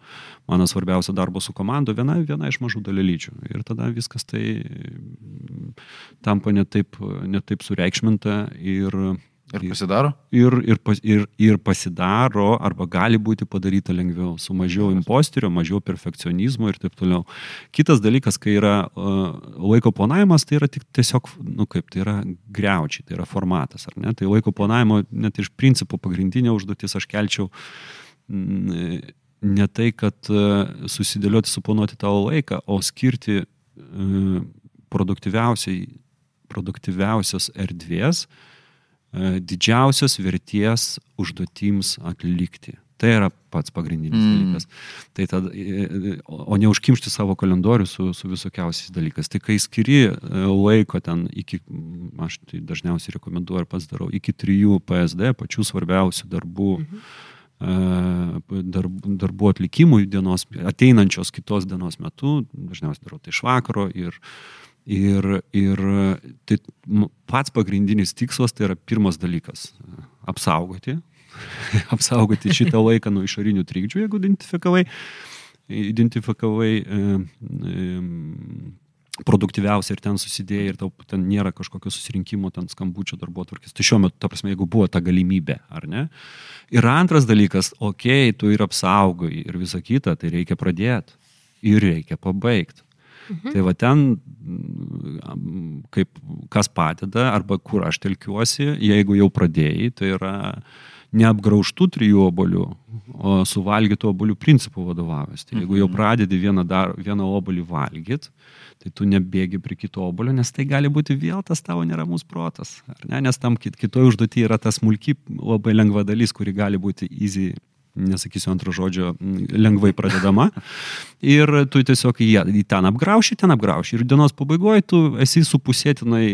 mano svarbiausio darbo su komanda, viena, viena iš mažų dalelyčių. Ir tada viskas tai tampa netaip, netaip sureikšminta ir Ir pasidaro? Ir, ir, ir, ir pasidaro, arba gali būti padaryta lengviau, su mažiau imposterio, mažiau perfekcionizmo ir taip toliau. Kitas dalykas, kai yra uh, laiko planavimas, tai yra tik tiesiog, nu kaip, tai yra greučiai, tai yra formatas, ar ne? Tai laiko planavimo net iš principo pagrindinė užduotis aš kelčiau mm, ne tai, kad uh, susidėlioti, suplanuoti tavo laiką, o skirti uh, produktyviausiai, produktyviausios erdvės, uh, E, didžiausios verties užduotims atlikti. Tai yra pats pagrindinis mm. dalykas. Tai tada, e, e, o ne užkimšti savo kalendorių su, su visokiausiais dalykais. Tai kai skiri laiko ten iki, aš tai dažniausiai rekomenduoju ir pats darau, iki trijų PSD, pačių svarbiausių darbų. Mhm. Darbų, darbų atlikimui dienos, ateinančios kitos dienos metu, dažniausiai darau tai iš vakaro ir uh, Ir, ir tai pats pagrindinis tikslas tai yra pirmas dalykas - apsaugoti, apsaugoti šitą laiką nuo išorinių trikdžių, jeigu identifikavai, identifikavai e, e, produktyviausia ir ten susidėjai ir tau ten nėra kažkokio susirinkimo, ten skambučio darbo atvarkės. Tai šiuo metu, ta prasme, jeigu buvo ta galimybė, ar ne? Ir antras dalykas, okei, okay, tu ir apsaugai ir visa kita, tai reikia pradėti ir reikia pabaigti. Mhm. Tai va ten, kaip kas padeda, arba kur aš telkiuosi, jeigu jau pradėjai, tai yra neapgraužtų trijų obolių, o suvalgytų obolių principų vadovavęs. Tai jeigu jau mhm. pradedi vieną, dar, vieną obolį valgyti, tai tu nebėgi prie kito obolio, nes tai gali būti vėl tas tavo neramus protas. Ne? Nes tam kitoje užduotyje yra tas smulki labai lengva dalis, kuri gali būti easy nesakysiu antro žodžio, lengvai pradedama. Ir tu tiesiog į, į ten apgrauši, ten apgrauši. Ir dienos pabaigoje tu esi supusėtinai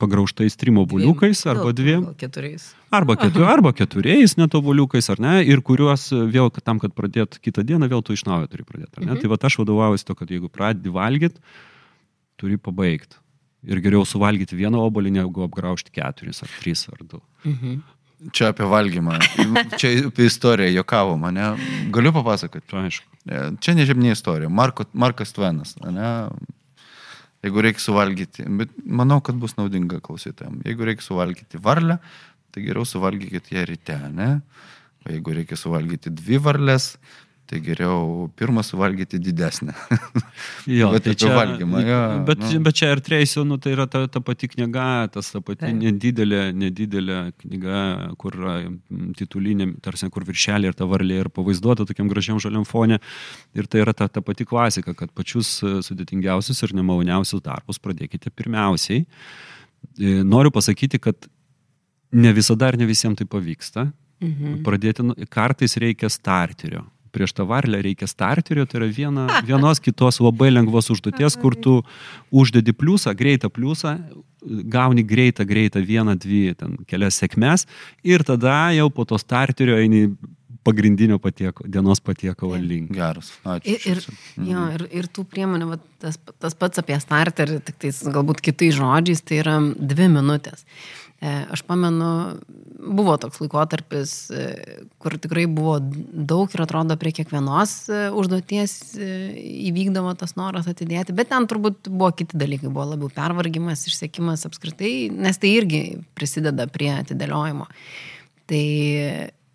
pagrauštais trim obuliukais arba dviem. Keturiais. Arba, ketu, arba keturiais netobuliukais, ar ne, ir kuriuos vėl tam, kad pradėt kitą dieną, vėl tu iš naujo turi pradėti. Mhm. Tai va aš vadovaujuosi to, kad jeigu pradedi valgyti, turi pabaigti. Ir geriau suvalgyti vieną obolį, negu apgraužti keturis ar tris ar du. Mhm. Čia apie valgymą. Čia apie istoriją jokavo mane. Galiu papasakoti? Aišku. E, čia nežemnė istorija. Marko, Markas Tvenas. Ne? Jeigu reikia suvalgyti, bet manau, kad bus naudinga klausytojams. Jeigu reikia suvalgyti varlę, tai geriau suvalgykite ją ryte, ne? O jeigu reikia suvalgyti dvi varlės, Tai geriau pirmą suvalgyti didesnę. Jo, bet tai čia valgymą. Jo, bet, nu. bet čia ir treisiu, nu, tai yra ta, ta pati knyga, tas ta pati tai. nedidelė, nedidelė knyga, kur titulinė, tarsi kur viršelė ir ta varlė ir pavaizduota tokiam gražiam žaliam fone. Ir tai yra ta, ta pati klasika, kad pačius sudėtingiausius ir nemaloniausius darbus pradėkite pirmiausiai. E, noriu pasakyti, kad ne visada ir ne visiems tai pavyksta. Mhm. Pradėti, nu, kartais reikia starterio prieš tą varlę reikia starterio, tai yra viena, vienos kitos labai lengvos užduoties, kur tu uždedi pliusą, greitą pliusą, gauni greitą, greitą vieną, dvi, ten kelias sėkmes ir tada jau po to starterio eini pagrindinio patieko, dienos patiekalo link. Geras, ačiū. Ir, ir, mhm. jo, ir, ir tų priemonių, va, tas, tas pats apie starterį, tik tais galbūt kitais žodžiais, tai yra dvi minutės. E, aš pamenu, buvo toks laikotarpis, e, kur tikrai buvo daug ir atrodo prie kiekvienos e, užduoties įvykdavo tas noras atidėti, bet ten turbūt buvo kiti dalykai, buvo labiau pervargimas, išsiekimas apskritai, nes tai irgi prisideda prie atidėliojimo. Tai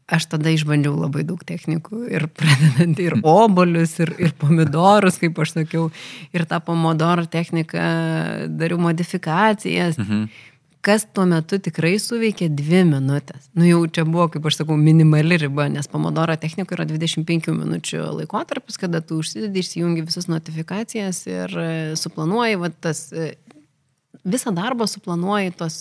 aš tada išbandžiau labai daug technikų ir pradedant ir obolius, ir, ir pomidorus, kaip aš sakiau, ir tą pomidoro techniką dariau modifikacijas. Mhm kas tuo metu tikrai suveikė dvi minutės. Nu jau čia buvo, kaip aš sakau, minimali riba, nes pomodoro technika yra 25 minučių laikotarpis, kada tu užsidedi, išsijungi visas notifikacijas ir e, suplanuoji, va, tas, e, visą darbą suplanuoji tos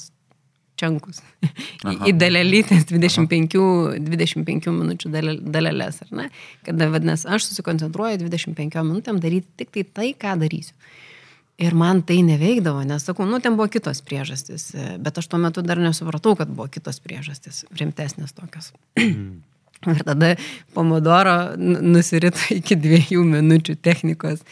čankus. Aha. Į dalelytės 25, 25 minučių dalelės, ar ne? Kada, vadinasi, aš susikoncentruoju 25 minutėm daryti tik tai tai, ką darysiu. Ir man tai neveikdavo, nes sakau, nu, ten buvo kitos priežastys, bet aš tuo metu dar nesupratau, kad buvo kitos priežastys, rimtesnės tokios. Mm. Ir tada pomodoro nusirito iki dviejų minučių technikos.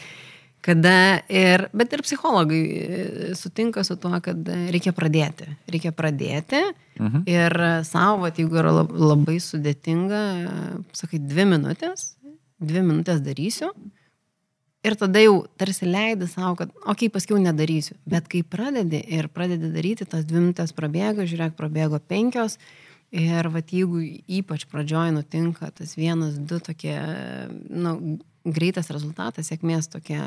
Kada ir, bet ir psichologai e, sutinka su tuo, kad reikia pradėti. Reikia pradėti mhm. ir savo, jeigu yra labai sudėtinga, sakai, dvi minutės, dvi minutės darysiu, Ir tada jau tarsi leidai savo, kad, okei, okay, paskiau nedarysiu. Bet kai pradedi ir pradedi daryti, tas dvi minutės prabėgo, žiūrėk, prabėgo penkios. Ir vat jeigu ypač pradžioj nutinka tas vienas, du tokie, na, nu, greitas rezultatas, sėkmės tokie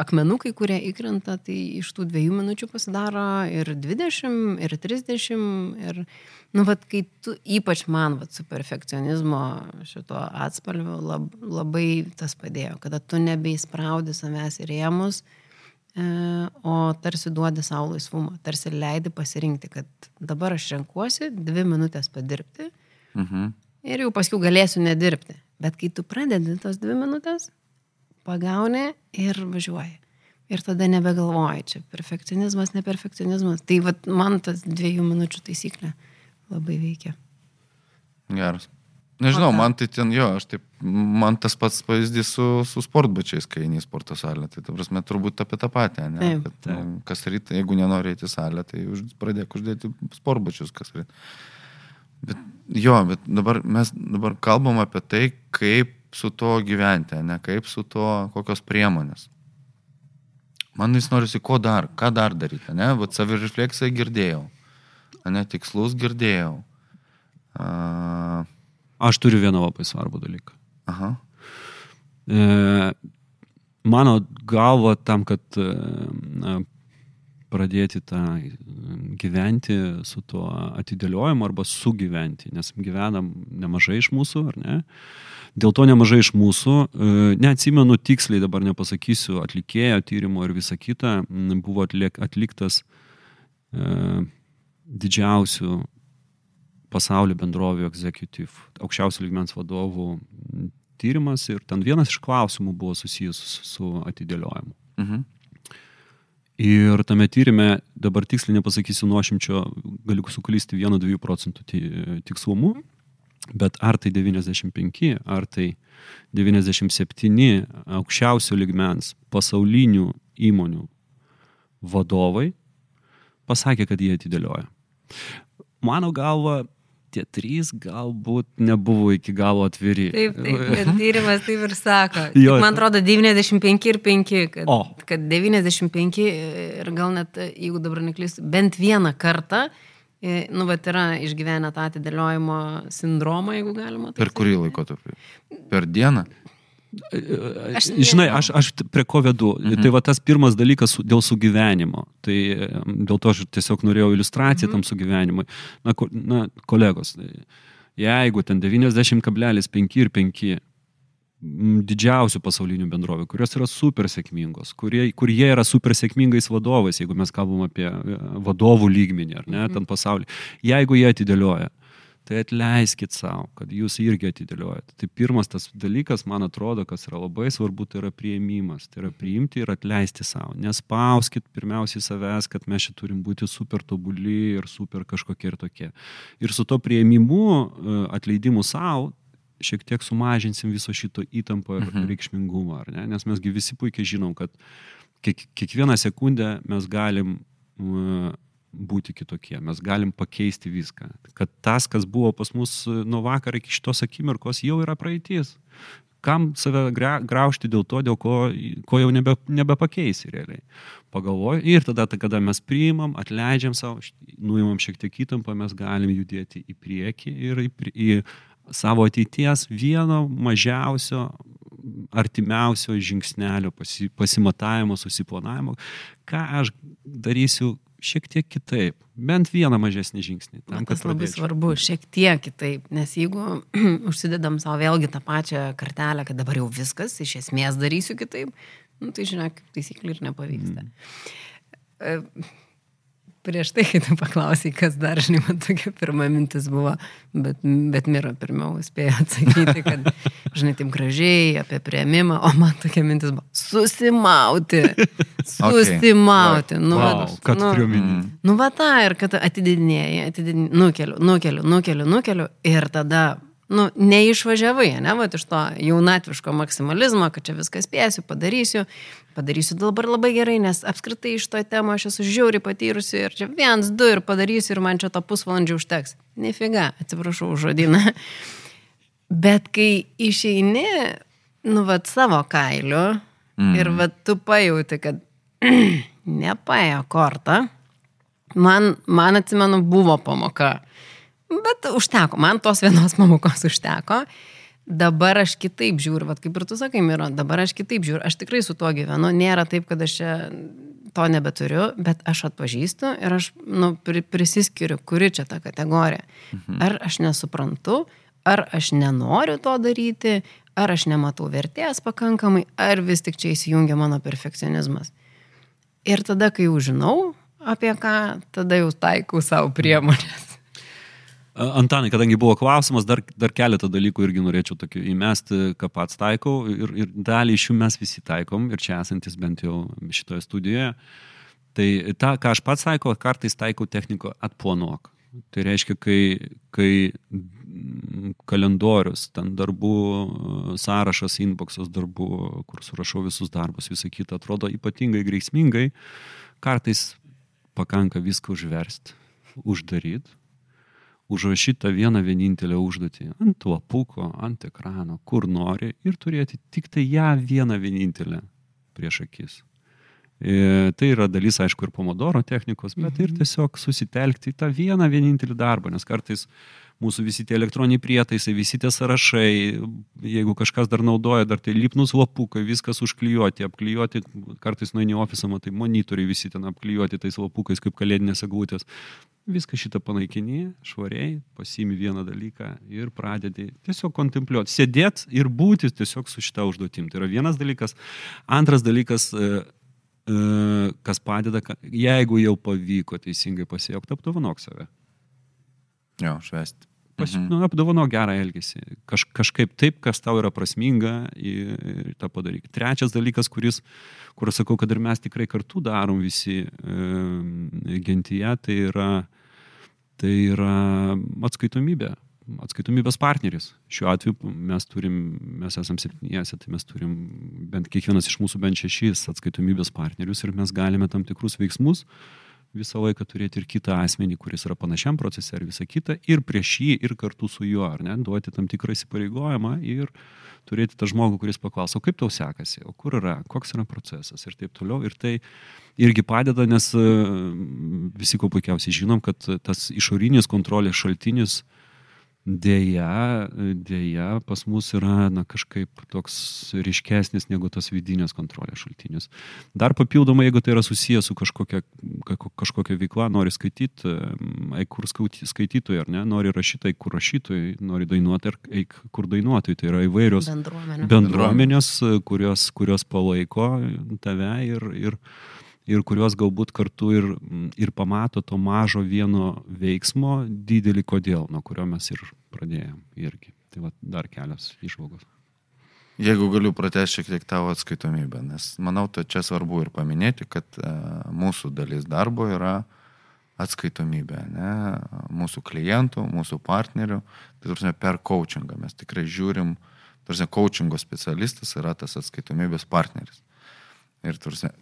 akmenukai, kurie įkrenta, tai iš tų dviejų minučių pasidaro ir 20, ir 30, ir, nu, vad, kai tu, ypač man, vad, su perfekcionizmo šito atspalviu lab, labai tas padėjo, kada tu nebeįspraudi savęs į rėmus, e, o tarsi duodi savo laisvumą, tarsi leidi pasirinkti, kad dabar aš renkuosi dvi minutės padirbti mhm. ir jau paskui galėsiu nedirbti. Bet kai tu pradedi tos dvi minutės, pagauni ir važiuoji. Ir tada nebegalvoji, čia perfekcionizmas, neperfekcionizmas. Tai vat, man tas dviejų minučių taisyklė labai veikia. Geras. Nežinau, man tai ten jo, aš taip, man tas pats pavyzdys su, su sportbačiais, kai eini į sporto salę. Tai ta prasme, turbūt apie tą patį, ne? Taip, Kad, taip. Nu, kas ryte, jeigu nenori eiti į salę, tai už, pradėk uždėti sportbačius kas ryte. Bet, jo, bet dabar mes dabar kalbam apie tai, kaip su to gyventi, ne kaip su to, kokios priemonės. Man vis norisi, ko dar, ką dar daryti, ne? Vat savirefleksiją girdėjau, ne, tikslus girdėjau. A... Aš turiu vieną labai svarbų dalyką. Aha. E, mano galva tam, kad e, pradėti tą gyventi su tuo atidėliojimu arba sugyventi, nes gyvenam nemažai iš mūsų, ar ne? Dėl to nemažai iš mūsų, e, neatsimenu tiksliai, dabar nepasakysiu, atlikėjo tyrimo ir visa kita, buvo atliek, atliktas e, didžiausių pasaulio bendrovių executive, aukščiausių lygmens vadovų tyrimas ir ten vienas iš klausimų buvo susijęs su, su atidėliojimu. Mhm. Ir tame tyrimė, dabar tiksliai nepasakysiu nuošimčio, galiu suklysti 1-2 procentų tikslumu, bet ar tai 95, ar tai 97 aukščiausio ligmens pasaulinių įmonių vadovai pasakė, kad jie atidėlioja. Mano galva, tie trys galbūt nebuvo iki galo atviri. Taip, taip, tyrimas taip ir sako. Jo. Tik, man atrodo, 95 ir 5, kad, O. kad 95 ir gal net, jeigu dabar neklystu, bent vieną kartą, nu, bet yra išgyvenę tą atidėliojimo sindromą, jeigu galima. Per kurį laikotarpį? Per dieną? Aš Žinai, aš, aš prie ko vedu. Mhm. Tai va tas pirmas dalykas dėl sugyvenimo. Tai dėl to aš tiesiog norėjau iliustraciją mhm. tam sugyvenimui. Na, ko, na kolegos, tai jeigu ten 90,5 ir 5 m, didžiausių pasaulinių bendrovių, kurios yra super sėkmingos, kurie, kur jie yra super sėkmingais vadovais, jeigu mes kalbam apie e, vadovų lygmenį, ar ne, ten pasaulį. Jeigu jie atidėlioja, tai atleiskit savo, kad jūs irgi atidėliojate. Tai pirmas tas dalykas, man atrodo, kas yra labai svarbu, tai yra prieimimas. Tai yra priimti ir atleisti savo. Nespauskit pirmiausiai savęs, kad mes čia turim būti super tobuli ir super kažkokie ir tokie. Ir su to prieimimu, e, atleidimu savo, šiek tiek sumažinsim viso šito įtampą ir Mhm. reikšmingumą, ar ne? Nes mesgi visi puikiai žinom, kad kiek, kiekvieną sekundę mes galim būti kitokie, mes galim pakeisti viską. Kad tas, kas buvo pas mus e, nuo vakar iki šitos akimirkos, jau yra praeitis. Kam save gra, graužti dėl to, dėl ko, ko jau nebe, nebepakeisi realiai. Pagalvoju ir tada, ta, kada mes priimam, atleidžiam savo, nuimam šiek tiek įtampą, mes galim judėti į priekį ir į, į savo ateities vieno mažiausio, artimiausio žingsnelio pasi, pasimatavimo, susiplanavimo, ką aš darysiu šiek tiek kitaip, bent vieną mažesnį žingsnį. Tam, tas labai pradėčiau. svarbu, šiek tiek kitaip, nes jeigu užsidedam savo vėlgi tą pačią kartelę, kad dabar jau viskas, iš esmės darysiu kitaip, nu, tai kaip taisyklė ir nepavyksta. Mm. Prieš tai, kai tu paklausai, kas dar, žinai, man tokia pirma mintis buvo, bet, bet Mira pirmiau spėjo atsakyti, kad, žinai, taip gražiai apie prieimimą, o man tokia mintis buvo susimauti. Susimauti. Okay. Nu, Wow, ką tu nu, turiu omeny? Nu, va tą ir kad atidinėjai, atidinėjai, nukeliu, nukeliu, nukeliu, nukeliu ir tada, nu, neišvažiavai, ne, va, iš to jaunatviško maksimalizmo, kad čia viską spėsiu, padarysiu, padarysiu dabar labai gerai, nes apskritai iš to temo aš esu žiauri patyrusi ir čia viens, du ir padarysiu ir man čia to pusvalandžio užteks. Nefiga, atsiprašau už žodyną. Bet kai išeini, nu, va, savo kailiu mm. ir va, tu pajauti, kad nepaėjo kortą, man, man atsimenu, buvo pamoka. Bet užteko, man tos vienos pamokos užteko. Dabar aš kitaip žiūriu, vat kaip ir tu sakai, Miro, dabar aš kitaip žiūriu, aš tikrai su tuo gyvenu, nėra taip, kad aš čia to nebeturiu, bet aš atpažįstu ir aš nu, pri, prisiskiriu, kuri čia ta kategorija. Ar aš nesuprantu, ar aš nenoriu to daryti, ar aš nematau vertės pakankamai, ar vis tik čia įsijungia mano perfekcionizmas. Ir tada, kai jau žinau apie ką, tada jau taikau savo priemonės. Antanai, kadangi buvo klausimas, dar, dar keletą dalykų irgi norėčiau tokių įmesti, ką pats taikau ir, ir dalį iš jų mes visi taikom ir čia esantis bent jau šitoje studijoje. Tai tą, ką aš pats taikau, kartais taikau techniką atplanuok. Tai reiškia, kai, kai kalendorius, ten darbų sąrašas, inboxas darbų, kur surašau visus darbus, visą kitą, atrodo ypatingai grėsmingai, kartais pakanka viską užversti, uždaryti užrašyti tą vieną vienintelę užduotį ant lapuko, ant ekrano, kur nori ir turėti tik tai ją vieną vienintelę prieš akis. E, tai yra dalis, aišku, ir pomodoro technikos, bet ir Mhm. tiesiog susitelkti į tą vieną vienintelį darbą, nes kartais mūsų visi tie elektroniniai prietaisai, visi tie sąrašai, jeigu kažkas dar naudoja, dar tai lipnus lapukai, viskas užklijuoti, apklijuoti, kartais nueini ofisą, matai monitoriai visi ten apklijuoti tais lapukais kaip kalėdinės eglutės. Viską šitą panaikini, švariai, pasiimi vieną dalyką ir pradedi tiesiog kontempliuoti, sėdėti ir būti tiesiog su šitą užduotim. Tai yra vienas dalykas. Antras dalykas, e, kas padeda, jeigu jau pavyko teisingai pasiekti, apdovanok save. Jo, švesti. Pas, Mhm. nu, apdovanok gerą elgesį. Kaž, kažkaip taip, kas tau yra prasminga ir, ir tą padaryk. Trečias dalykas, kuris, kur sakau, kad ir mes tikrai kartu darom visi e, gentyje, tai yra, tai yra atskaitomybė. Atskaitomybės partneris. Šiuo atveju mes turim, mes esam septyniese, tai mes turim bent kiekvienas iš mūsų bent šešis atskaitomybės partnerius ir mes galime tam tikrus veiksmus visą laiką turėti ir kitą asmenį, kuris yra panašiam procese ir visą kitą, ir prieš jį, ir kartu su juo, ar ne, duoti tam tikrą įsipareigojimą ir turėti tą žmogų, kuris paklauso, kaip tau sekasi, o kur yra, koks yra procesas ir taip toliau. Ir tai irgi padeda, nes e, visi ko puikiausiai žinom, kad tas išorinis kontrolės šaltinis dėja, dėja pas mus yra na, kažkaip toks ryškesnis negu tas vidinės kontrolės šaltinis. Dar papildomai, jeigu tai yra susijęs su kažkokia, kažko- kažkokia veikla, nori skaityti, eik kur skaitytojai, ar ne, nori rašyti, eik kur rašytojai, nori dainuoti, ar eik kur dainuotojai. Tai yra įvairios Bendruomenė. bendruomenės, kurios, kurios palaiko tave ir, ir, ir kurios galbūt kartu ir, ir pamato to mažo vieno veiksmo didelį kodėl, nuo kurio mes ir pradėjom irgi. Tai va, dar kelios išvalgos. Jeigu galiu pratęsti šiek tiek tavo atskaitomybę, nes manau, tai čia svarbu ir paminėti, kad e, mūsų dalis darbo yra atskaitomybė, ne? mūsų klientų, mūsų partnerių, tai turime per coachingą, mes tikrai žiūrim, turime coachingo specialistas yra tas atskaitomybės partneris. Ir turime,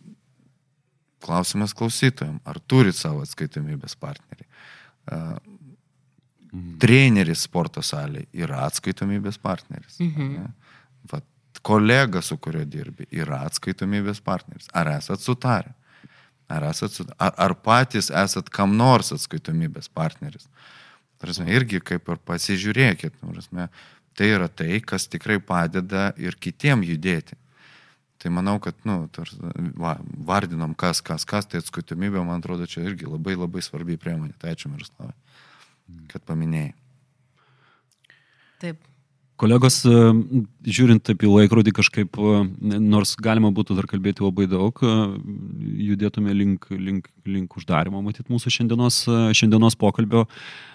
klausimas klausytojams, ar turit savo atskaitomybės partnerį? E, Treneris sporto salėje yra atskaitomybės partneris. Mhm. ne? Vat, kolega, su kuriuo dirbi, yra atskaitomybės partneris. Ar esat sutarę? Ar, esat, ar, ar patys esat kam nors atskaitomybės partneris? Prasme, irgi kaip ir pasižiūrėkit, prasme, tai yra tai, kas tikrai padeda ir kitiem judėti. Tai manau, kad, nu, tar, va, vardinom kas, kas, kas, tai atskaitomybė, man atrodo, čia irgi labai labai svarbi priemonė. Tai ačiū Miroslavai, kad paminėjai. Taip. Kolegos, e, žiūrint taip į laikrodį kažkaip, e, nors galima būtų dar kalbėti labai daug, e, judėtume link, link, link uždarimo, matyt, mūsų šiandienos, šiandienos pokalbio,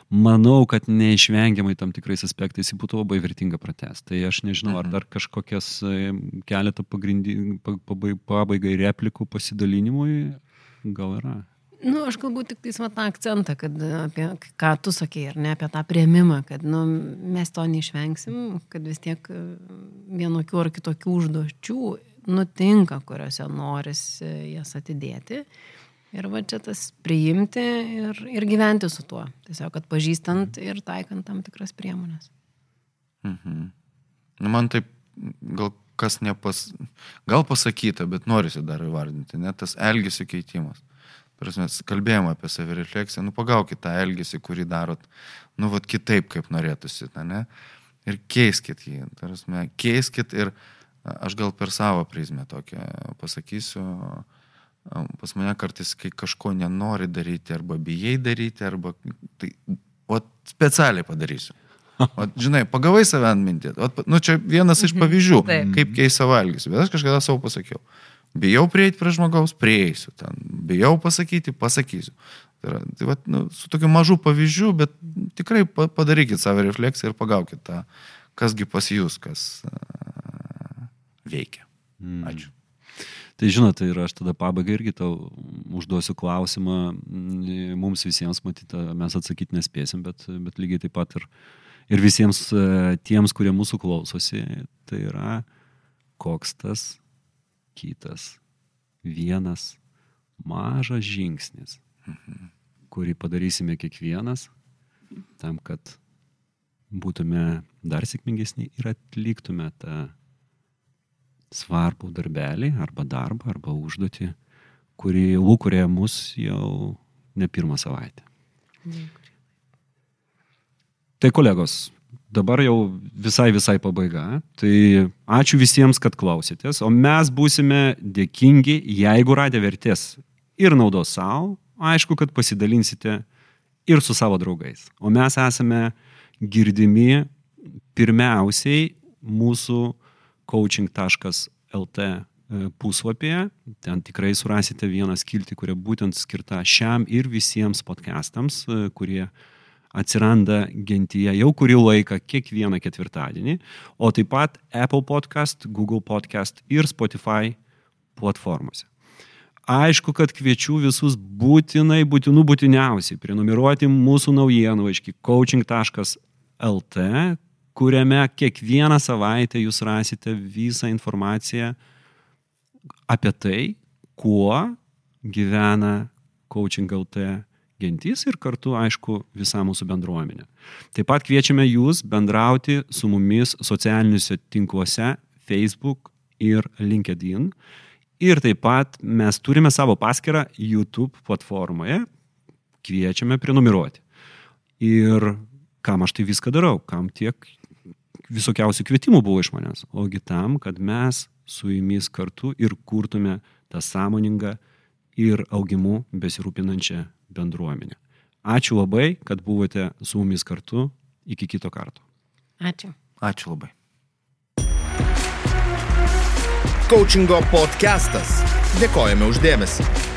manau, kad neišvengiamai tam tikrais aspektais jį būtų labai vertinga pratesti. Tai aš nežinau, ar Mhm. dar kažkokias keletą pabaigai replikų pasidalinimui gal yra. Nu, aš galbūt tik tais va tą akcentą, kad apie ką tu sakei, ar ne, apie tą prieimimą, kad nu, mes to neišvengsim, kad vis tiek e, vienokių ar kitokių užduočių nutinka, kuriuose norisi jas atidėti. Ir va čia tas priimti ir, ir gyventi su tuo. Tiesiog atpažįstant ir taikant tam tikras priemonės. Mhm. Nu, man taip, gal kas nepas, gal pasakyta, bet norisi dar įvardinti, net tas elgesio keitimas. Prasme, kalbėjome apie savirefleksiją, nu pagaukit tą elgesį, kurį darot, nu vat kitaip, kaip norėtųsi, ne? Ir keiskit jį, prasme, keiskit ir aš gal per savo prizmę tokią pasakysiu, pas mane kartais, kai kažko nenori daryti, arba bijai daryti, arba tai, o specialiai padarysiu. O, žinai, pagavai save ant mintį. O, nu, čia vienas iš pavyzdžių, Taip. kaip keis savo elgesį. Bet aš kažkada savo pasakiau. Bijau prieiti prie žmogaus, prieisiu. Ten. Bijau pasakyti, pasakysiu. Tai, yra, tai va, nu, su tokiu mažu pavyzdžiu, bet tikrai pa- padarykit savo refleksiją ir pagaukit tą, kasgi pas jūs, kas a, veikia. Ačiū. Tai žinot, ir aš tada pabaigai irgi tau užduosiu klausimą, mm, mums visiems matyti, mes atsakyti nespėsim, bet, bet lygiai taip pat ir, ir visiems e, tiems, kurie mūsų klausosi, tai yra koks tas kitas vienas mažas žingsnis, kurį padarysime kiekvienas, tam, kad būtume dar sėkmingesni ir atliktume tą svarbų darbelį arba darbą arba užduotį, kuri lūkurė mus jau ne pirmą savaitę. Tai kolegos, dabar jau visai visai pabaiga. Tai ačiū visiems, kad klausėtės, o mes būsime dėkingi, jeigu radę vertės ir naudos savo, aišku, kad pasidalinsite ir su savo draugais. O mes esame girdimi pirmiausiai mūsų coaching.lt e, puslapyje. Ten tikrai surasite vieną skiltį, kuri būtent skirta šiam ir visiems podcastams, e, kurie atsiranda gentyje jau kurį laiką kiekvieną ketvirtadienį, o taip pat Apple Podcast, Google Podcast ir Spotify platformose. Aišku, kad kviečiu visus būtinai, būtinų būtiniausiai prenumeruoti mūsų naujienų aiškiai coaching.lt, kuriame kiekvieną savaitę jūs rasite visą informaciją apie tai, kuo gyvena coaching.lt gentis ir kartu, aišku, visa mūsų bendruomenė. Taip pat kviečiame jūs bendrauti su mumis socialiniuose tinkluose Facebook ir LinkedIn Ir taip pat mes turime savo paskirtą YouTube platformoje, kviečiame prenumeruoti. Ir kam aš tai viską darau, kam tiek visokiausių kvietimų buvo iš manęs, ogi tam, kad mes su jumis kartu ir kurtume tą sąmoningą ir augimu besirūpinančią bendruomenę. Ačiū labai, kad buvote su mumis kartu. Iki kito karto. Ačiū. Ačiū labai coachingo podcastas. Dėkojame uždėmesi.